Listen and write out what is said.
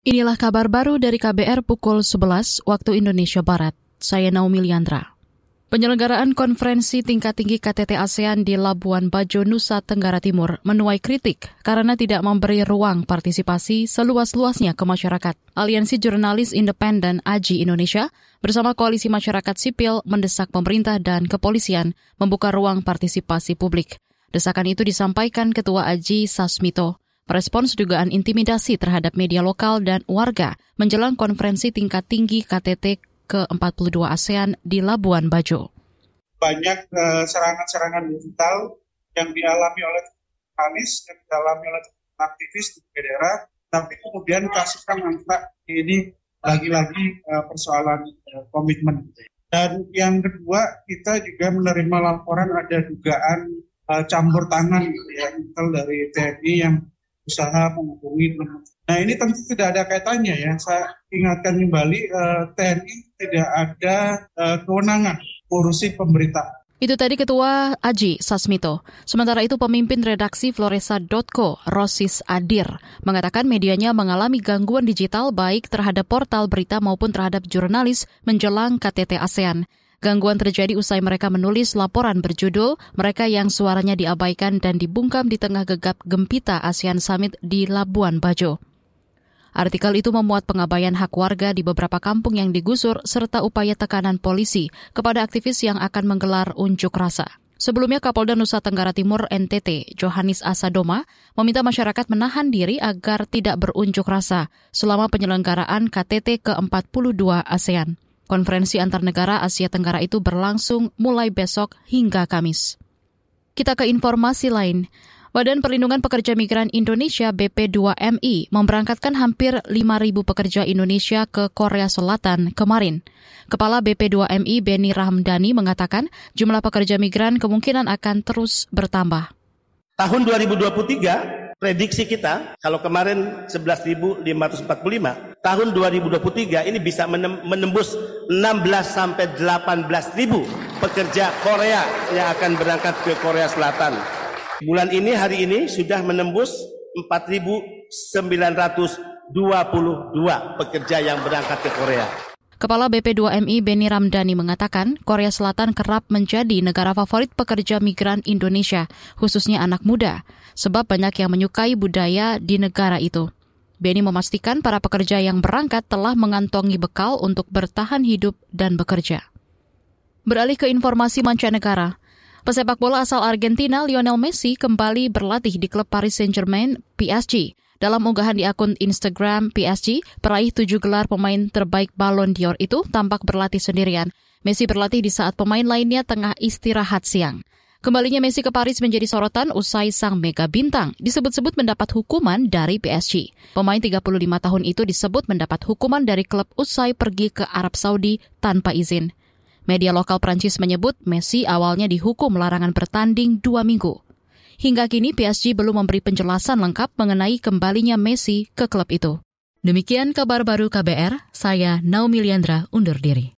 Inilah kabar baru dari KBR pukul 11 waktu Indonesia Barat. Saya Naomi Liandra. Penyelenggaraan konferensi tingkat tinggi KTT ASEAN di Labuan Bajo, Nusa Tenggara Timur menuai kritik karena tidak memberi ruang partisipasi seluas-luasnya ke masyarakat. Aliansi Jurnalis Independen AJI Indonesia bersama Koalisi Masyarakat Sipil mendesak pemerintah dan kepolisian membuka ruang partisipasi publik. Desakan itu disampaikan Ketua AJI Sasmito merespons dugaan intimidasi terhadap media lokal dan warga menjelang konferensi tingkat tinggi KTT ke-42 ASEAN di Labuan Bajo. Banyak uh, serangan-serangan digital yang dialami oleh jurnalis, yang dialami oleh aktivis di daerah, tapi kemudian kasusnya mangkrak ini lagi-lagi uh, persoalan uh, komitmen. Dan yang kedua, kita juga menerima laporan ada dugaan uh, campur tangan ya, dari TNI yang usaha menghubungi Nah ini tentu tidak ada kaitannya ya. Saya ingatkan kembali eh, TNI tidak ada uh, kewenangan urusi pemberita. Itu tadi Ketua Aji Sasmito. Sementara itu pemimpin redaksi Floresa.co, Rosis Adir, mengatakan medianya mengalami gangguan digital baik terhadap portal berita maupun terhadap jurnalis menjelang KTT ASEAN. Gangguan terjadi usai mereka menulis laporan berjudul Mereka yang suaranya diabaikan dan dibungkam di tengah gegap gempita ASEAN Summit di Labuan Bajo. Artikel itu memuat pengabaian hak warga di beberapa kampung yang digusur serta upaya tekanan polisi kepada aktivis yang akan menggelar unjuk rasa. Sebelumnya Kapolda Nusa Tenggara Timur NTT, Johannes Asadoma, meminta masyarakat menahan diri agar tidak berunjuk rasa selama penyelenggaraan KTT ke-42 ASEAN. Konferensi antar negara Asia Tenggara itu berlangsung mulai besok hingga Kamis. Kita ke informasi lain. Badan Perlindungan Pekerja Migran Indonesia BP2MI memberangkatkan hampir 5.000 pekerja Indonesia ke Korea Selatan kemarin. Kepala BP2MI Beni Rahmdani mengatakan jumlah pekerja migran kemungkinan akan terus bertambah. Tahun 2023 prediksi kita kalau kemarin 11.545 tahun 2023 ini bisa menembus 16 sampai 18 ribu pekerja Korea yang akan berangkat ke Korea Selatan. Bulan ini hari ini sudah menembus 4.922 pekerja yang berangkat ke Korea. Kepala BP2MI Beni Ramdhani mengatakan, Korea Selatan kerap menjadi negara favorit pekerja migran Indonesia, khususnya anak muda, sebab banyak yang menyukai budaya di negara itu. Beni memastikan para pekerja yang berangkat telah mengantongi bekal untuk bertahan hidup dan bekerja. Beralih ke informasi mancanegara, pesepak bola asal Argentina Lionel Messi kembali berlatih di klub Paris Saint-Germain PSG. Dalam unggahan di akun Instagram PSG, peraih tujuh gelar pemain terbaik Ballon d'Or itu tampak berlatih sendirian. Messi berlatih di saat pemain lainnya tengah istirahat siang. Kembalinya Messi ke Paris menjadi sorotan usai sang mega bintang disebut-sebut mendapat hukuman dari PSG. Pemain 35 tahun itu disebut mendapat hukuman dari klub usai pergi ke Arab Saudi tanpa izin. Media lokal Prancis menyebut Messi awalnya dihukum larangan bertanding dua minggu. Hingga kini PSG belum memberi penjelasan lengkap mengenai kembalinya Messi ke klub itu. Demikian kabar baru KBR, saya Naomi Liandra undur diri.